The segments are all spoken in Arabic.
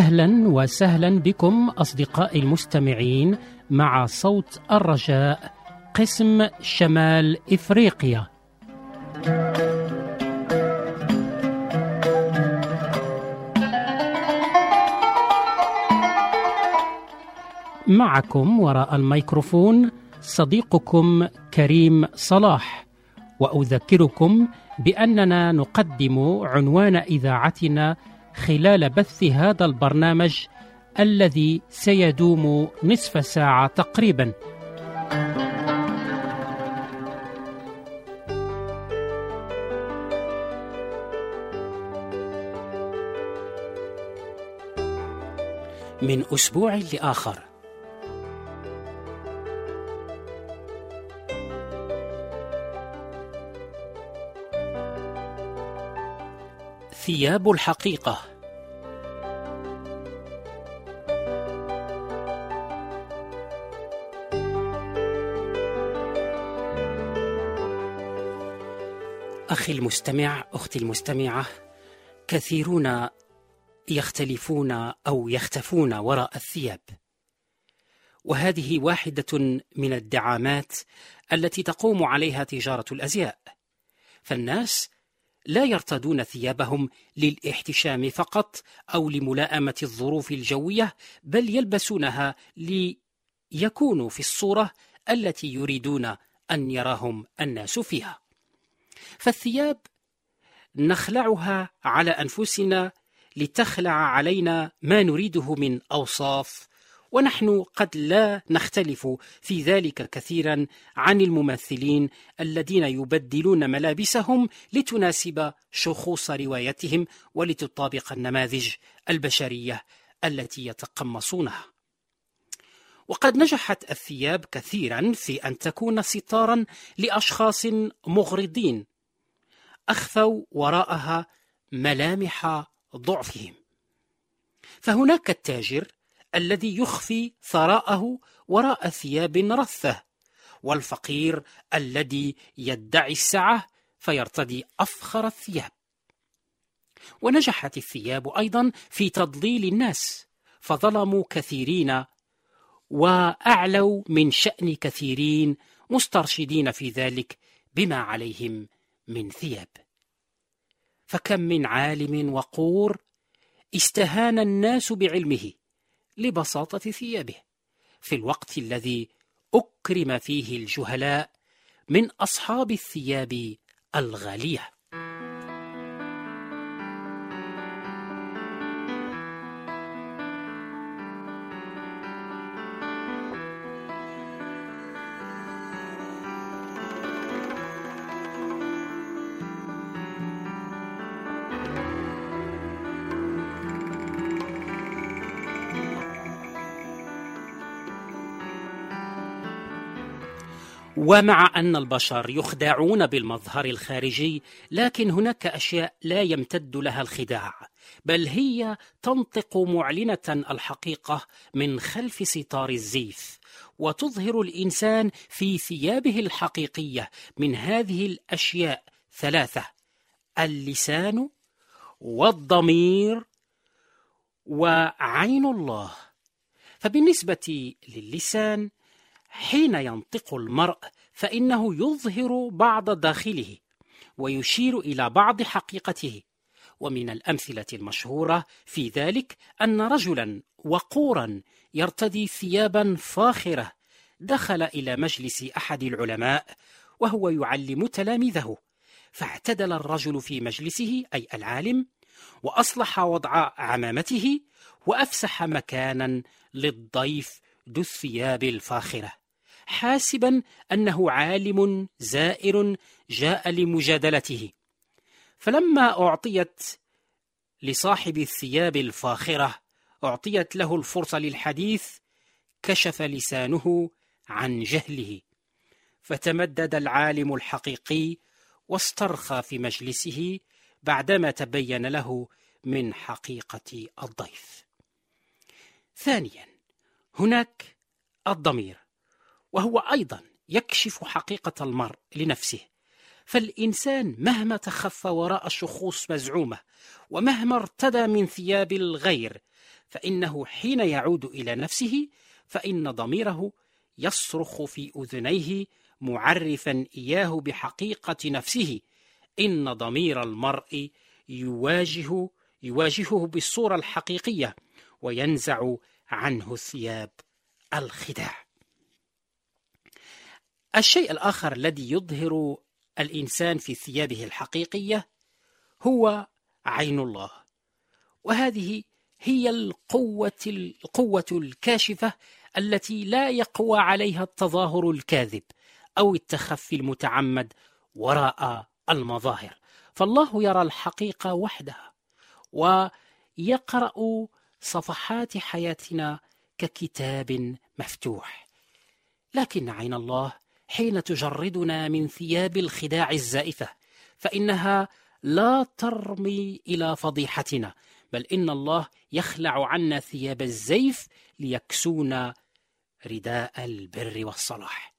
أهلا وسهلا بكم أصدقائي المستمعين مع صوت الرجاء قسم شمال إفريقيا. معكم وراء الميكروفون صديقكم كريم صلاح وأذكركم بأننا نقدم عنوان إذاعتنا خلال بث هذا البرنامج الذي سيدوم نصف ساعة تقريبا. من أسبوع لآخر. ثياب الحقيقة. أخي المستمع أختي المستمعة كثيرون يختلفون أو يختفون وراء الثياب. وهذه واحدة من الدعامات التي تقوم عليها تجارة الأزياء. فالناس لا يرتدون ثيابهم للاحتشام فقط أو لملائمة الظروف الجوية بل يلبسونها ليكونوا في الصورة التي يريدون أن يراهم الناس فيها. فالثياب نخلعها على أنفسنا لتخلع علينا ما نريده من أوصاف ونحن قد لا نختلف في ذلك كثيرا عن الممثلين الذين يبدلون ملابسهم لتناسب شخوص روايتهم ولتطابق النماذج البشرية التي يتقمصونها. وقد نجحت الثياب كثيرا في أن تكون ستارا لأشخاص مغرضين أخفوا وراءها ملامح ضعفهم. فهناك التاجر الذي يخفي ثراءه وراء ثياب رثه والفقير الذي يدعي السعة فيرتدي أفخر الثياب. ونجحت الثياب أيضا في تضليل الناس فظلموا كثيرين وأعلوا من شأن كثيرين مسترشدين في ذلك بما عليهم من ثياب. فكم من عالم وقور استهان الناس بعلمه لبساطة ثيابه في الوقت الذي أكرم فيه الجهلاء من أصحاب الثياب الغالية. ومع أن البشر يخدعون بالمظهر الخارجي لكن هناك أشياء لا يمتد لها الخداع بل هي تنطق معلنة الحقيقة من خلف ستار الزيف وتظهر الإنسان في ثيابه الحقيقية من هذه الأشياء ثلاثة اللسان والضمير وعين الله. فبالنسبة للسان حين ينطق المرء فإنه يظهر بعض داخله ويشير إلى بعض حقيقته. ومن الأمثلة المشهورة في ذلك أن رجلا وقورا يرتدي ثيابا فاخرة دخل إلى مجلس أحد العلماء وهو يعلم تلاميذه. فاعتدل الرجل في مجلسه أي العالم وأصلح وضع عمامته وأفسح مكانا للضيف ذو الثياب الفاخرة. حاسبا أنه عالم زائر جاء لمجادلته. فلما أعطيت لصاحب الثياب الفاخرة أعطيت له الفرصة للحديث كشف لسانه عن جهله. فتمدد العالم الحقيقي واسترخى في مجلسه بعدما تبين له من حقيقة الضيف. ثانيا هناك الضمير. وهو أيضا يكشف حقيقة المرء لنفسه فالإنسان مهما تخفى وراء شخوص مزعومة ومهما ارتدى من ثياب الغير فإنه حين يعود إلى نفسه فإن ضميره يصرخ في أذنيه معرفا إياه بحقيقة نفسه إن ضمير المرء يواجه يواجهه بالصورة الحقيقية وينزع عنه ثياب الخداع. الشيء الآخر الذي يظهر الإنسان في ثيابه الحقيقية هو عين الله، وهذه هي القوة القوة الكاشفة التي لا يقوى عليها التظاهر الكاذب أو التخفي المتعمد وراء المظاهر، فالله يرى الحقيقة وحدها ويقرأ صفحات حياتنا ككتاب مفتوح. لكن عين الله حين تجردنا من ثياب الخداع الزائفة فإنها لا ترمي إلى فضيحتنا بل إن الله يخلع عنا ثياب الزيف ليكسونا رداء البر والصلاح.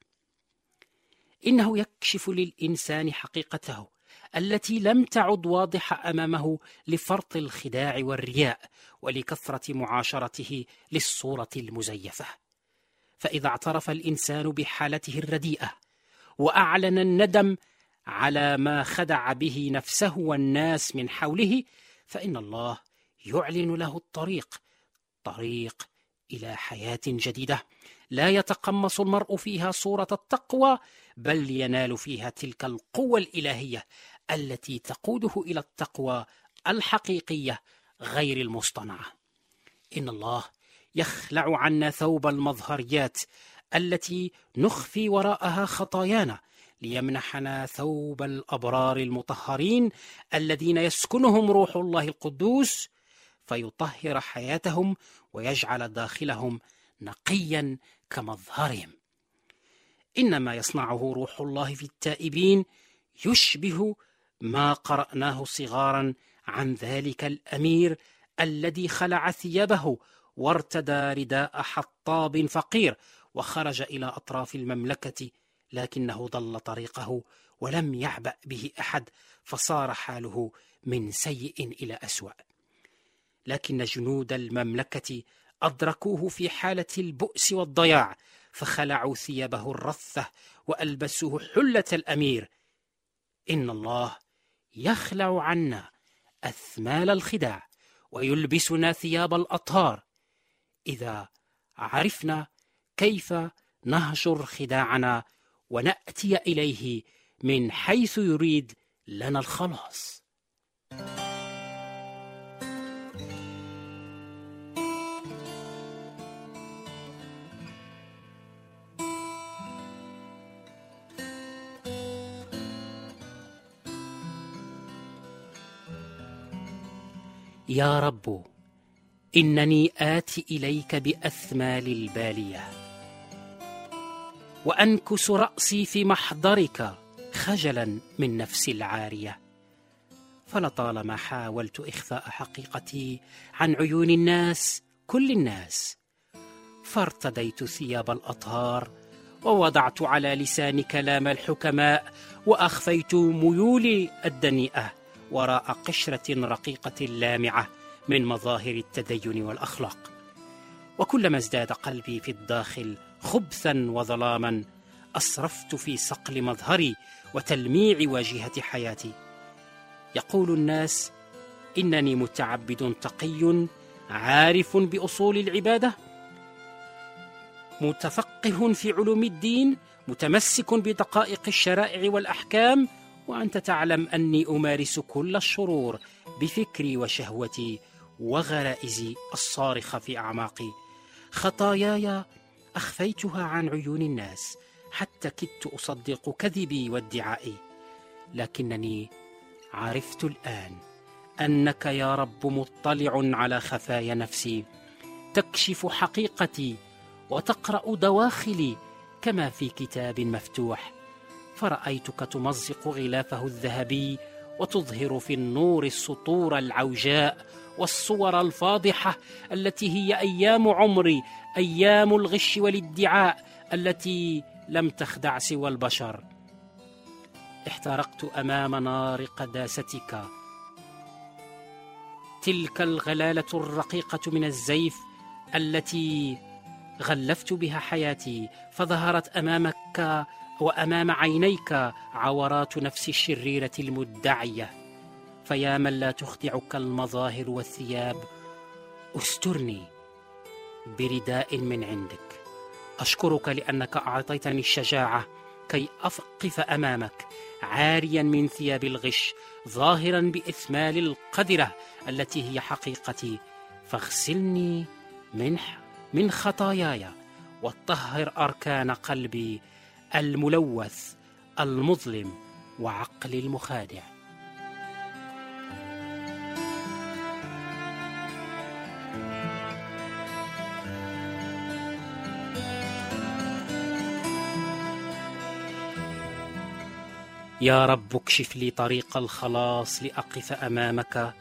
إنه يكشف للإنسان حقيقته التي لم تعد واضحة أمامه لفرط الخداع والرياء ولكثرة معاشرته للصورة المزيفة. فإذا اعترف الإنسان بحالته الرديئة وأعلن الندم على ما خدع به نفسه والناس من حوله فإن الله يعلن له الطريق طريق إلى حياة جديدة. لا يتقمص المرء فيها صورة التقوى بل ينال فيها تلك القوة الإلهية التي تقوده إلى التقوى الحقيقية غير المصطنعة. إن الله يخلع عنا ثوب المظهريات التي نخفي وراءها خطايانا ليمنحنا ثوب الأبرار المطهرين الذين يسكنهم روح الله القدوس فيطهر حياتهم ويجعل داخلهم نقيا كمظهرهم. إنما يصنعه روح الله في التائبين يشبه ما قرأناه صغارا عن ذلك الأمير الذي خلع ثيابه وارتدى رداء حطاب فقير وخرج إلى أطراف المملكة لكنه ضل طريقه ولم يعبأ به أحد فصار حاله من سيء إلى أسوأ. لكن جنود المملكة أدركوه في حالة البؤس والضياع فخلعوا ثيابه الرثة وألبسوه حلة الأمير. إن الله يخلع عنا أثمال الخداع ويلبسنا ثياب الأطهار. إذا عرفنا كيف نهجر خداعنا ونأتي إليه من حيث يريد لنا الخلاص. يا رب إنني آتي إليك بأثمال البالية. وأنكس رأسي في محضرك خجلا من نفسي العارية. فلطالما حاولت إخفاء حقيقتي عن عيون الناس كل الناس فارتديت ثياب الأطهار ووضعت على لساني كلام الحكماء وأخفيت ميولي الدنيئة وراء قشرة رقيقة لامعة. من مظاهر التدين والأخلاق. وكلما ازداد قلبي في الداخل خبثا وظلاما أسرفت في صقل مظهري وتلميع واجهة حياتي. يقول الناس إنني متعبد تقي عارف بأصول العبادة متفقه في علوم الدين متمسك بدقائق الشرائع والأحكام وأنت تعلم أني أمارس كل الشرور بفكري وشهوتي وغرائزي الصارخة في اعماقي خطاياي أخفيتها عن عيون الناس حتى كدت أصدق كذبي وادعائي. لكنني عرفت الآن أنك يا رب مطلع على خفايا نفسي. تكشف حقيقتي وتقرأ دواخلي كما في كتاب مفتوح. فرأيتك تمزق غلافه الذهبي وتظهر في النور السطور العوجاء والصور الفاضحة التي هي أيام عمري أيام الغش والادعاء التي لم تخدع سوى البشر. احترقت أمام نار قداستك. تلك الغلالة الرقيقة من الزيف التي غلفت بها حياتي فظهرت أمامك وأمام عينيك عورات نفس الشريرة المدعية. فيا من لا تخدعك المظاهر والثياب أسترني برداء من عندك. أشكرك لأنك أعطيتني الشجاعة كي اقف أمامك عاريا من ثياب الغش ظاهرا بإثمال القذرة التي هي حقيقتي. فاغسلني من من خطاياي وطهر أركان قلبي الملوث المظلم وعقلي المخادع. يا رب اكشف لي طريق الخلاص لأقف أمامك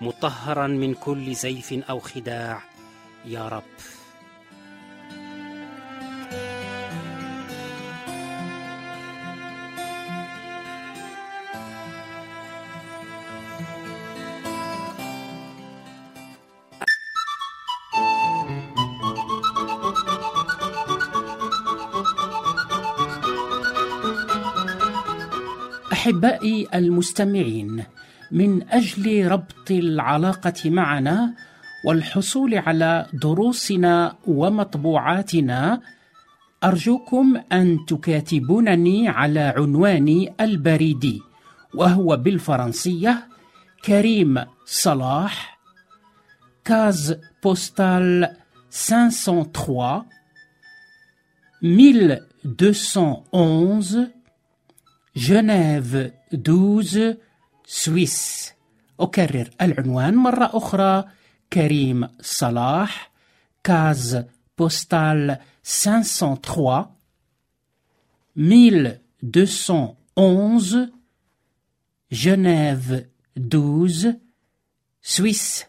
مطهرا من كل زيف أو خداع. يا رب أحبائي المستمعين من أجل ربط العلاقة معنا والحصول على دروسنا ومطبوعاتنا أرجوكم أن تكاتبونني على عنواني البريدي وهو بالفرنسية كريم صلاح كاز بوستال 503 1211 جنيف 12 Suisse أكرر العنوان مرة أخرى كريم صلاح Case Postale 503 1211 جنيف 12 Suisse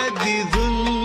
عادي ظل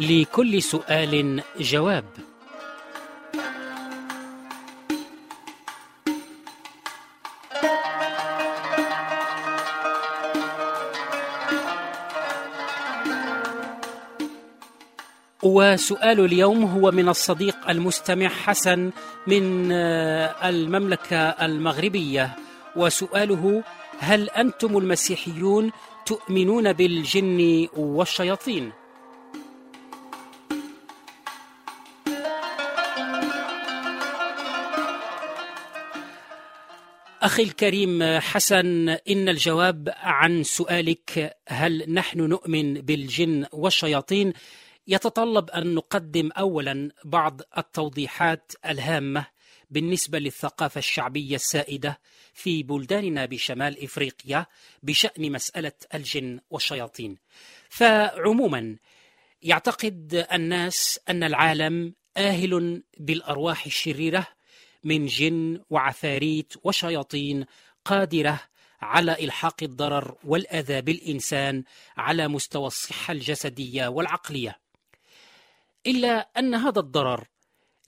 لكل سؤال جواب وسؤال اليوم هو من الصديق المستمع حسن من آه، المملكة المغربية وسؤاله هل أنتم المسيحيون تؤمنون بالجن والشياطين؟ أخي الكريم حسن إن الجواب عن سؤالك هل نحن نؤمن بالجن والشياطين؟ يتطلب أن نقدم أولا بعض التوضيحات الهامة بالنسبة للثقافة الشعبية السائدة في بلداننا بشمال إفريقيا بشأن مسألة الجن والشياطين. فعموما يعتقد الناس أن العالم آهل بالأرواح الشريرة من جن وعفاريت وشياطين قادرة على إلحاق الضرر والأذى بالإنسان على مستوى الصحة الجسدية والعقلية. إلا أن هذا الضرر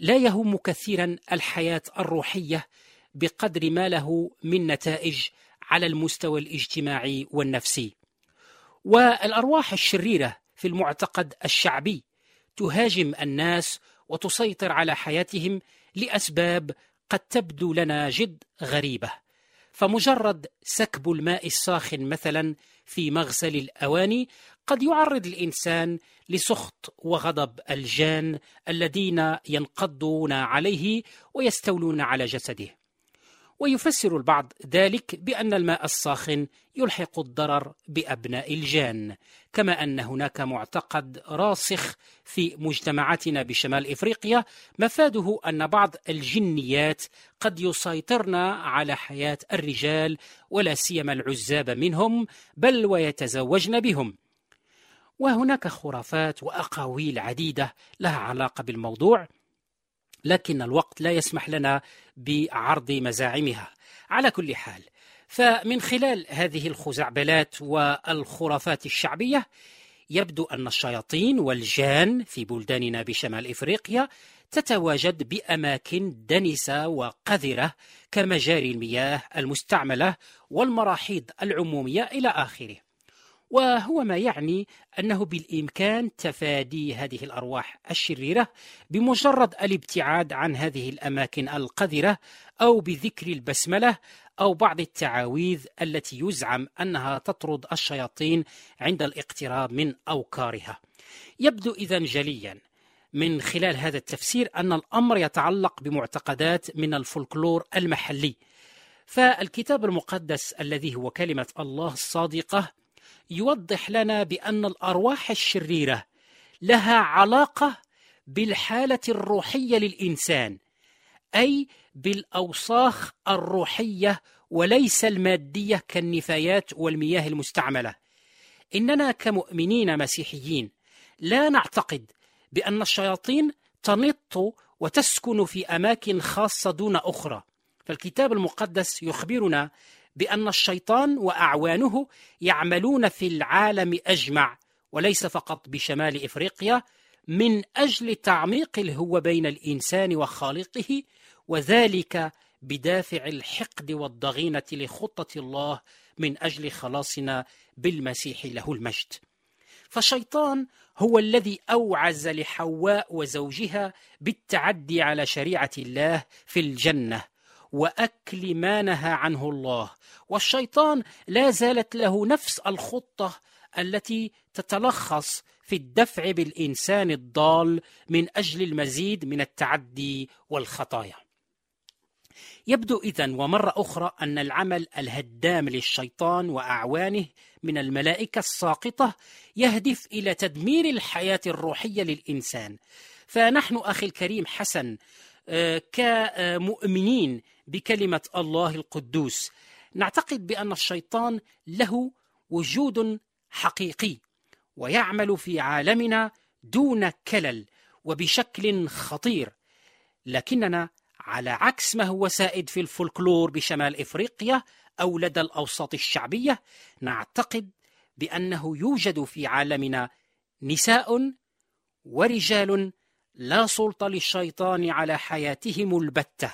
لا يهم كثيرا الحياة الروحية بقدر ما له من نتائج على المستوى الاجتماعي والنفسي. والأرواح الشريرة في المعتقد الشعبي تهاجم الناس وتسيطر على حياتهم لأسباب قد تبدو لنا جد غريبة. فمجرد سكب الماء الساخن مثلا في مغسل الأواني قد يعرض الإنسان لسخط وغضب الجان الذين ينقضون عليه ويستولون على جسده. ويفسر البعض ذلك بأن الماء الساخن يلحق الضرر بأبناء الجان كما أن هناك معتقد راسخ في مجتمعاتنا بشمال إفريقيا مفاده أن بعض الجنيات قد يسيطرن على حياة الرجال ولا سيما العزاب منهم بل ويتزوجن بهم. وهناك خرافات وأقاويل عديدة لها علاقة بالموضوع لكن الوقت لا يسمح لنا بعرض مزاعمها. على كل حال فمن خلال هذه الخزعبلات والخرافات الشعبية يبدو أن الشياطين والجان في بلداننا بشمال إفريقيا تتواجد بأماكن دنسة وقذرة كمجاري المياه المستعملة والمراحيض العمومية إلى آخره. وهو ما يعني أنه بالإمكان تفادي هذه الأرواح الشريرة بمجرد الابتعاد عن هذه الأماكن القذرة أو بذكر البسملة أو بعض التعاويذ التي يزعم أنها تطرد الشياطين عند الاقتراب من أوكارها. يبدو اذا جليا من خلال هذا التفسير أن الأمر يتعلق بمعتقدات من الفولكلور المحلي. فالكتاب المقدس الذي هو كلمة الله الصادقة يوضح لنا بأن الأرواح الشريرة لها علاقة بالحالة الروحية للإنسان أي بالأوساخ الروحية وليس المادية كالنفايات والمياه المستعملة. إننا كمؤمنين مسيحيين لا نعتقد بأن الشياطين تنط وتسكن في أماكن خاصة دون أخرى. فالكتاب المقدس يخبرنا بأن الشيطان وأعوانه يعملون في العالم أجمع وليس فقط بشمال إفريقيا من أجل تعميق الهوه بين الإنسان وخالقه وذلك بدافع الحقد والضغينة لخطة الله من أجل خلاصنا بالمسيح له المجد. فالشيطان هو الذي أوعز لحواء وزوجها بالتعدي على شريعة الله في الجنة. وأكل ما نهى عنه الله. والشيطان لا زالت له نفس الخطة التي تتلخص في الدفع بالإنسان الضال من أجل المزيد من التعدي والخطايا. يبدو إذا ومرة أخرى أن العمل الهدام للشيطان وأعوانه من الملائكة الساقطة يهدف إلى تدمير الحياة الروحية للإنسان. فنحن أخي الكريم حسن آه، كمؤمنين بكلمة الله القدوس. نعتقد بأن الشيطان له وجود حقيقي ويعمل في عالمنا دون كلل وبشكل خطير. لكننا على عكس ما هو سائد في الفولكلور بشمال إفريقيا أو لدى الأوساط الشعبية نعتقد بأنه يوجد في عالمنا نساء ورجال لا سلطة للشيطان على حياتهم البتة.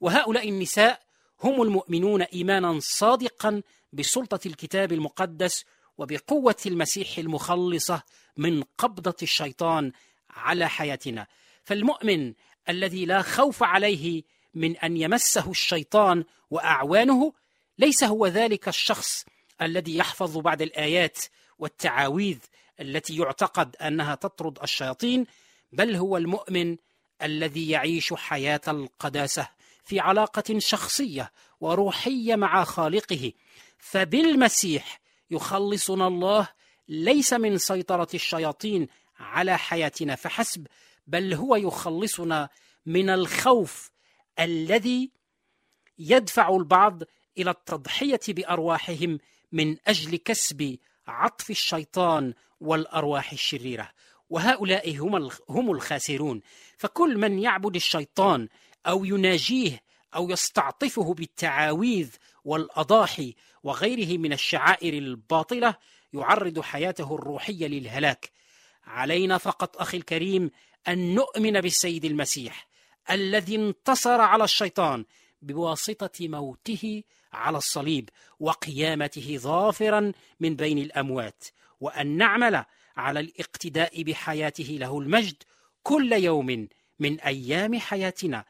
وهؤلاء النساء هم المؤمنون إيمانا صادقا بسلطة الكتاب المقدس وبقوة المسيح المخلصة من قبضة الشيطان على حياتنا. فالمؤمن الذي لا خوف عليه من أن يمسه الشيطان وأعوانه ليس هو ذلك الشخص الذي يحفظ بعض الآيات والتعاويذ التي يعتقد أنها تطرد الشياطين بل هو المؤمن الذي يعيش حياة القداسة. في علاقة شخصية وروحية مع خالقه فبالمسيح يخلصنا الله ليس من سيطرة الشياطين على حياتنا فحسب بل هو يخلصنا من الخوف الذي يدفع البعض إلى التضحية بأرواحهم من أجل كسب عطف الشيطان والأرواح الشريرة. وهؤلاء هم هم الخاسرون. فكل من يعبد الشيطان أو يناجيه أو يستعطفه بالتعاويذ والأضاحي وغيره من الشعائر الباطلة يعرض حياته الروحية للهلاك. علينا فقط أخي الكريم أن نؤمن بالسيد المسيح الذي انتصر على الشيطان بواسطة موته على الصليب وقيامته ظافرا من بين الأموات وأن نعمل على الاقتداء بحياته له المجد كل يوم من أيام حياتنا.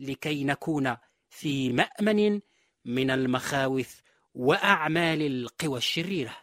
لكي نكون في مأمن من المخاوف وأعمال القوى الشريرة.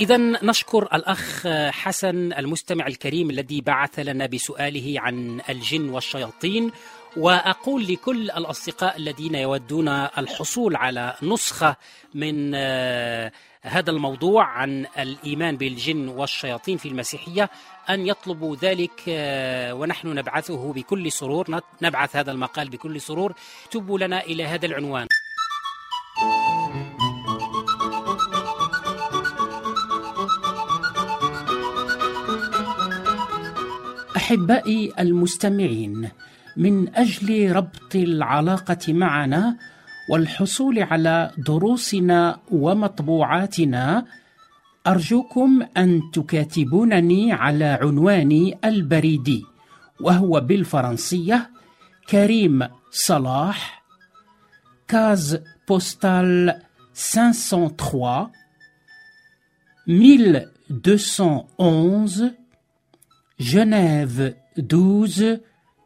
إذا نشكر الأخ حسن المستمع الكريم الذي بعث لنا بسؤاله عن الجن والشياطين وأقول لكل الأصدقاء الذين يودون الحصول على نسخة من آه، هذا الموضوع عن الإيمان بالجن والشياطين في المسيحية أن يطلبوا ذلك آه، ونحن نبعثه بكل سرور نبعث هذا المقال بكل سرور. اكتبوا لنا إلى هذا العنوان. أحبائي المستمعين من أجل ربط العلاقة معنا والحصول على دروسنا ومطبوعاتنا أرجوكم أن تكاتبونني على عنواني البريدي وهو بالفرنسية كريم صلاح كاز بوستال 503 1211 جنيف 12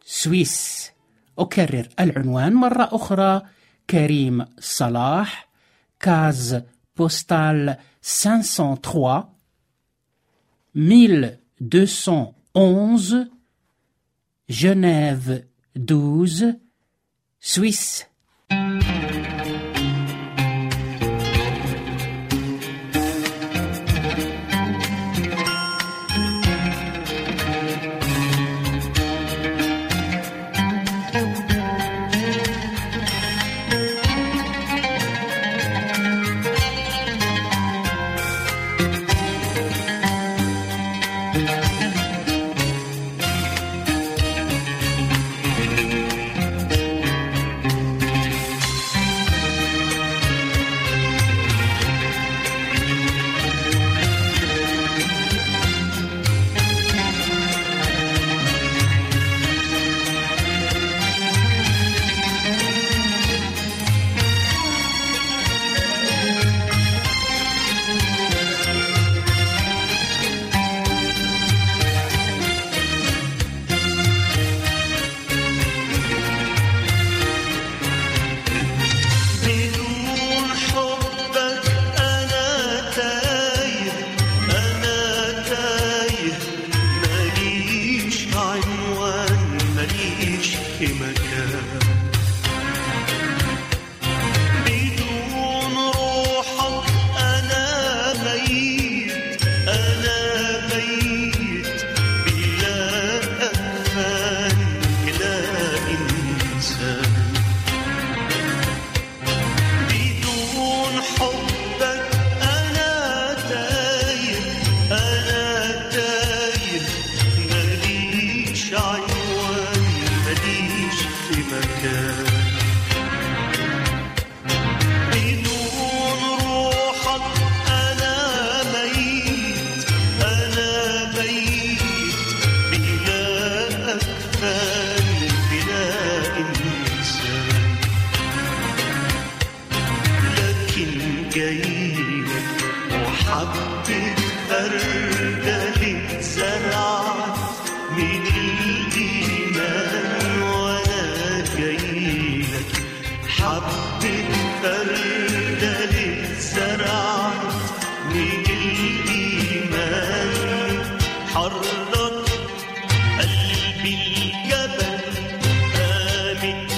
Suisse أكرر العنوان مرة أخرى كريم صلاح Case Postale 503 1211 جنيف 12 Suisse me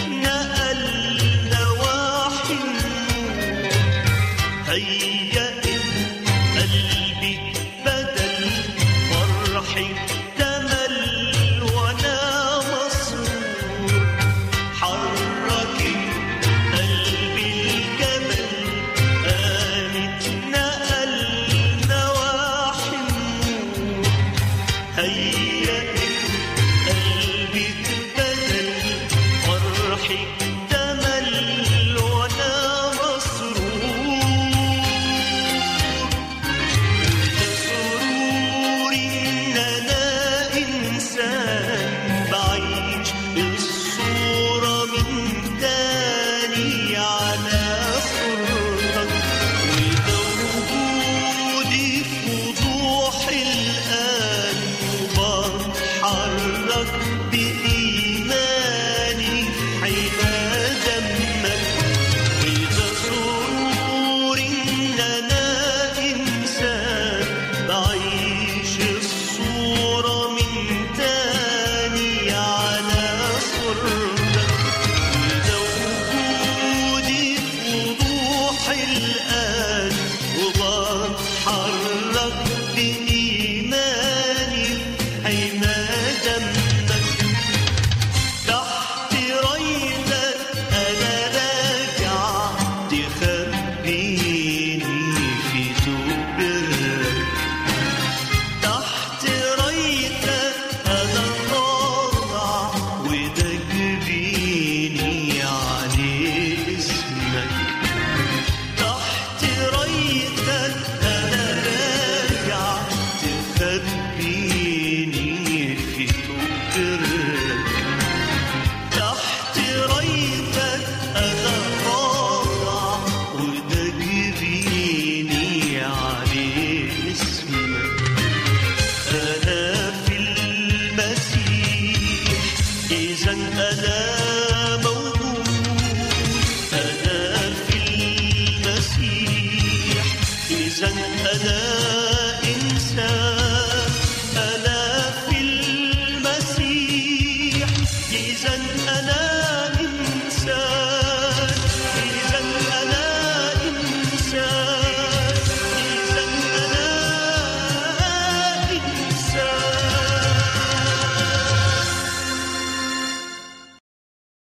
Yeah.